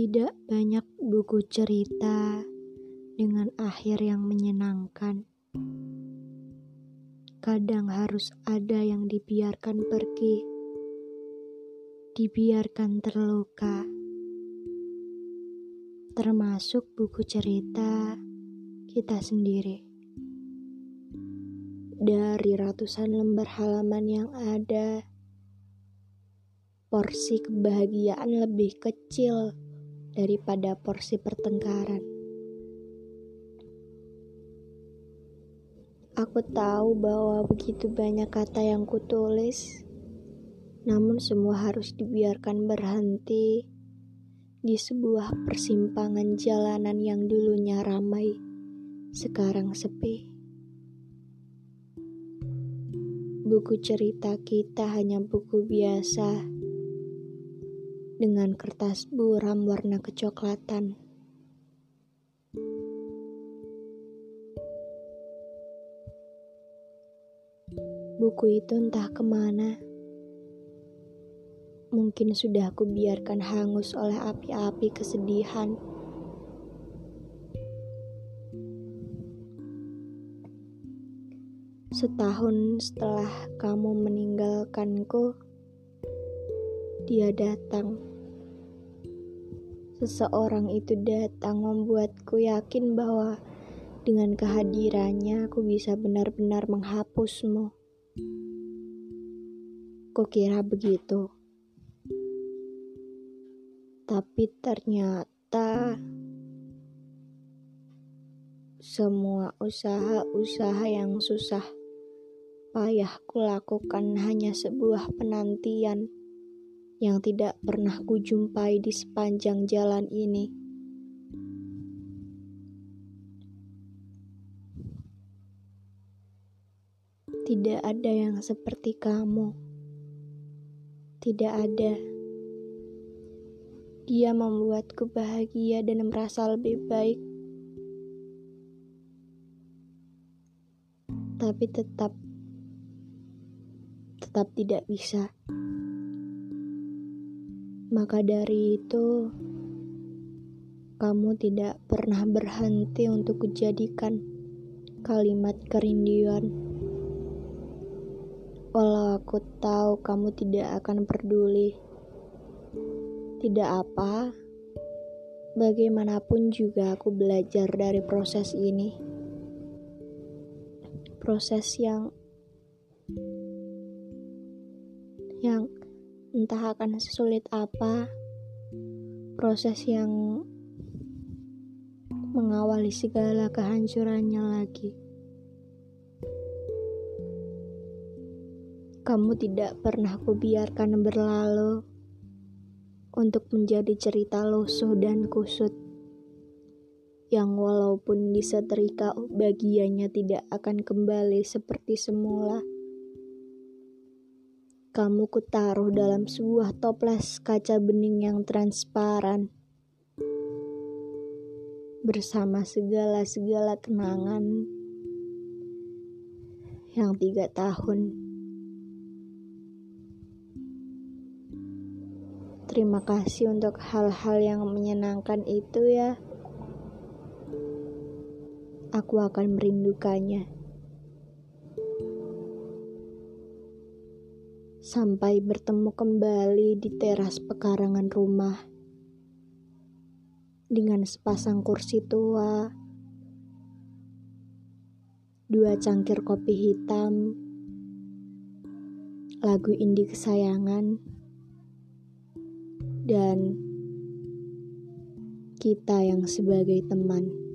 Tidak banyak buku cerita dengan akhir yang menyenangkan. Kadang harus ada yang dibiarkan pergi, dibiarkan terluka, termasuk buku cerita kita sendiri. Dari ratusan lembar halaman yang ada, porsi kebahagiaan lebih kecil daripada porsi pertengkaran. Aku tahu bahwa begitu banyak kata yang kutulis, namun semua harus dibiarkan berhenti di sebuah persimpangan jalanan yang dulunya ramai, sekarang sepi. Buku cerita kita hanya buku biasa dengan kertas buram warna kecoklatan. Buku itu entah ke mana. Mungkin sudah aku biarkan hangus oleh api-api kesedihan. Setahun setelah kamu meninggalkanku, dia datang. Seseorang itu datang membuatku yakin bahwa dengan kehadirannya aku bisa benar-benar menghapusmu. Kukira begitu. Tapi ternyata semua usaha-usaha yang susah payah kulakukan hanya sebuah penantian yang tidak pernah kujumpai di sepanjang jalan ini. Tidak ada yang seperti kamu. Tidak ada. Dia membuatku bahagia dan merasa lebih baik. Tapi tetap tetap tidak bisa. Maka dari itu, kamu tidak pernah berhenti untuk kujadikan kalimat kerinduan. Walau aku tahu kamu tidak akan peduli, tidak apa. Bagaimanapun juga aku belajar dari proses ini. Proses yang yang entah akan sesulit apa proses yang mengawali segala kehancurannya lagi. Kamu tidak pernah kubiarkan berlalu untuk menjadi cerita lusuh dan kusut yang walaupun disetrika bagiannya tidak akan kembali seperti semula kamu kutaruh dalam sebuah toples kaca bening yang transparan. Bersama segala-segala kenangan yang tiga tahun. Terima kasih untuk hal-hal yang menyenangkan itu ya. Aku akan merindukannya. Sampai bertemu kembali di teras pekarangan rumah dengan sepasang kursi tua, dua cangkir kopi hitam, lagu indie kesayangan, dan kita yang sebagai teman.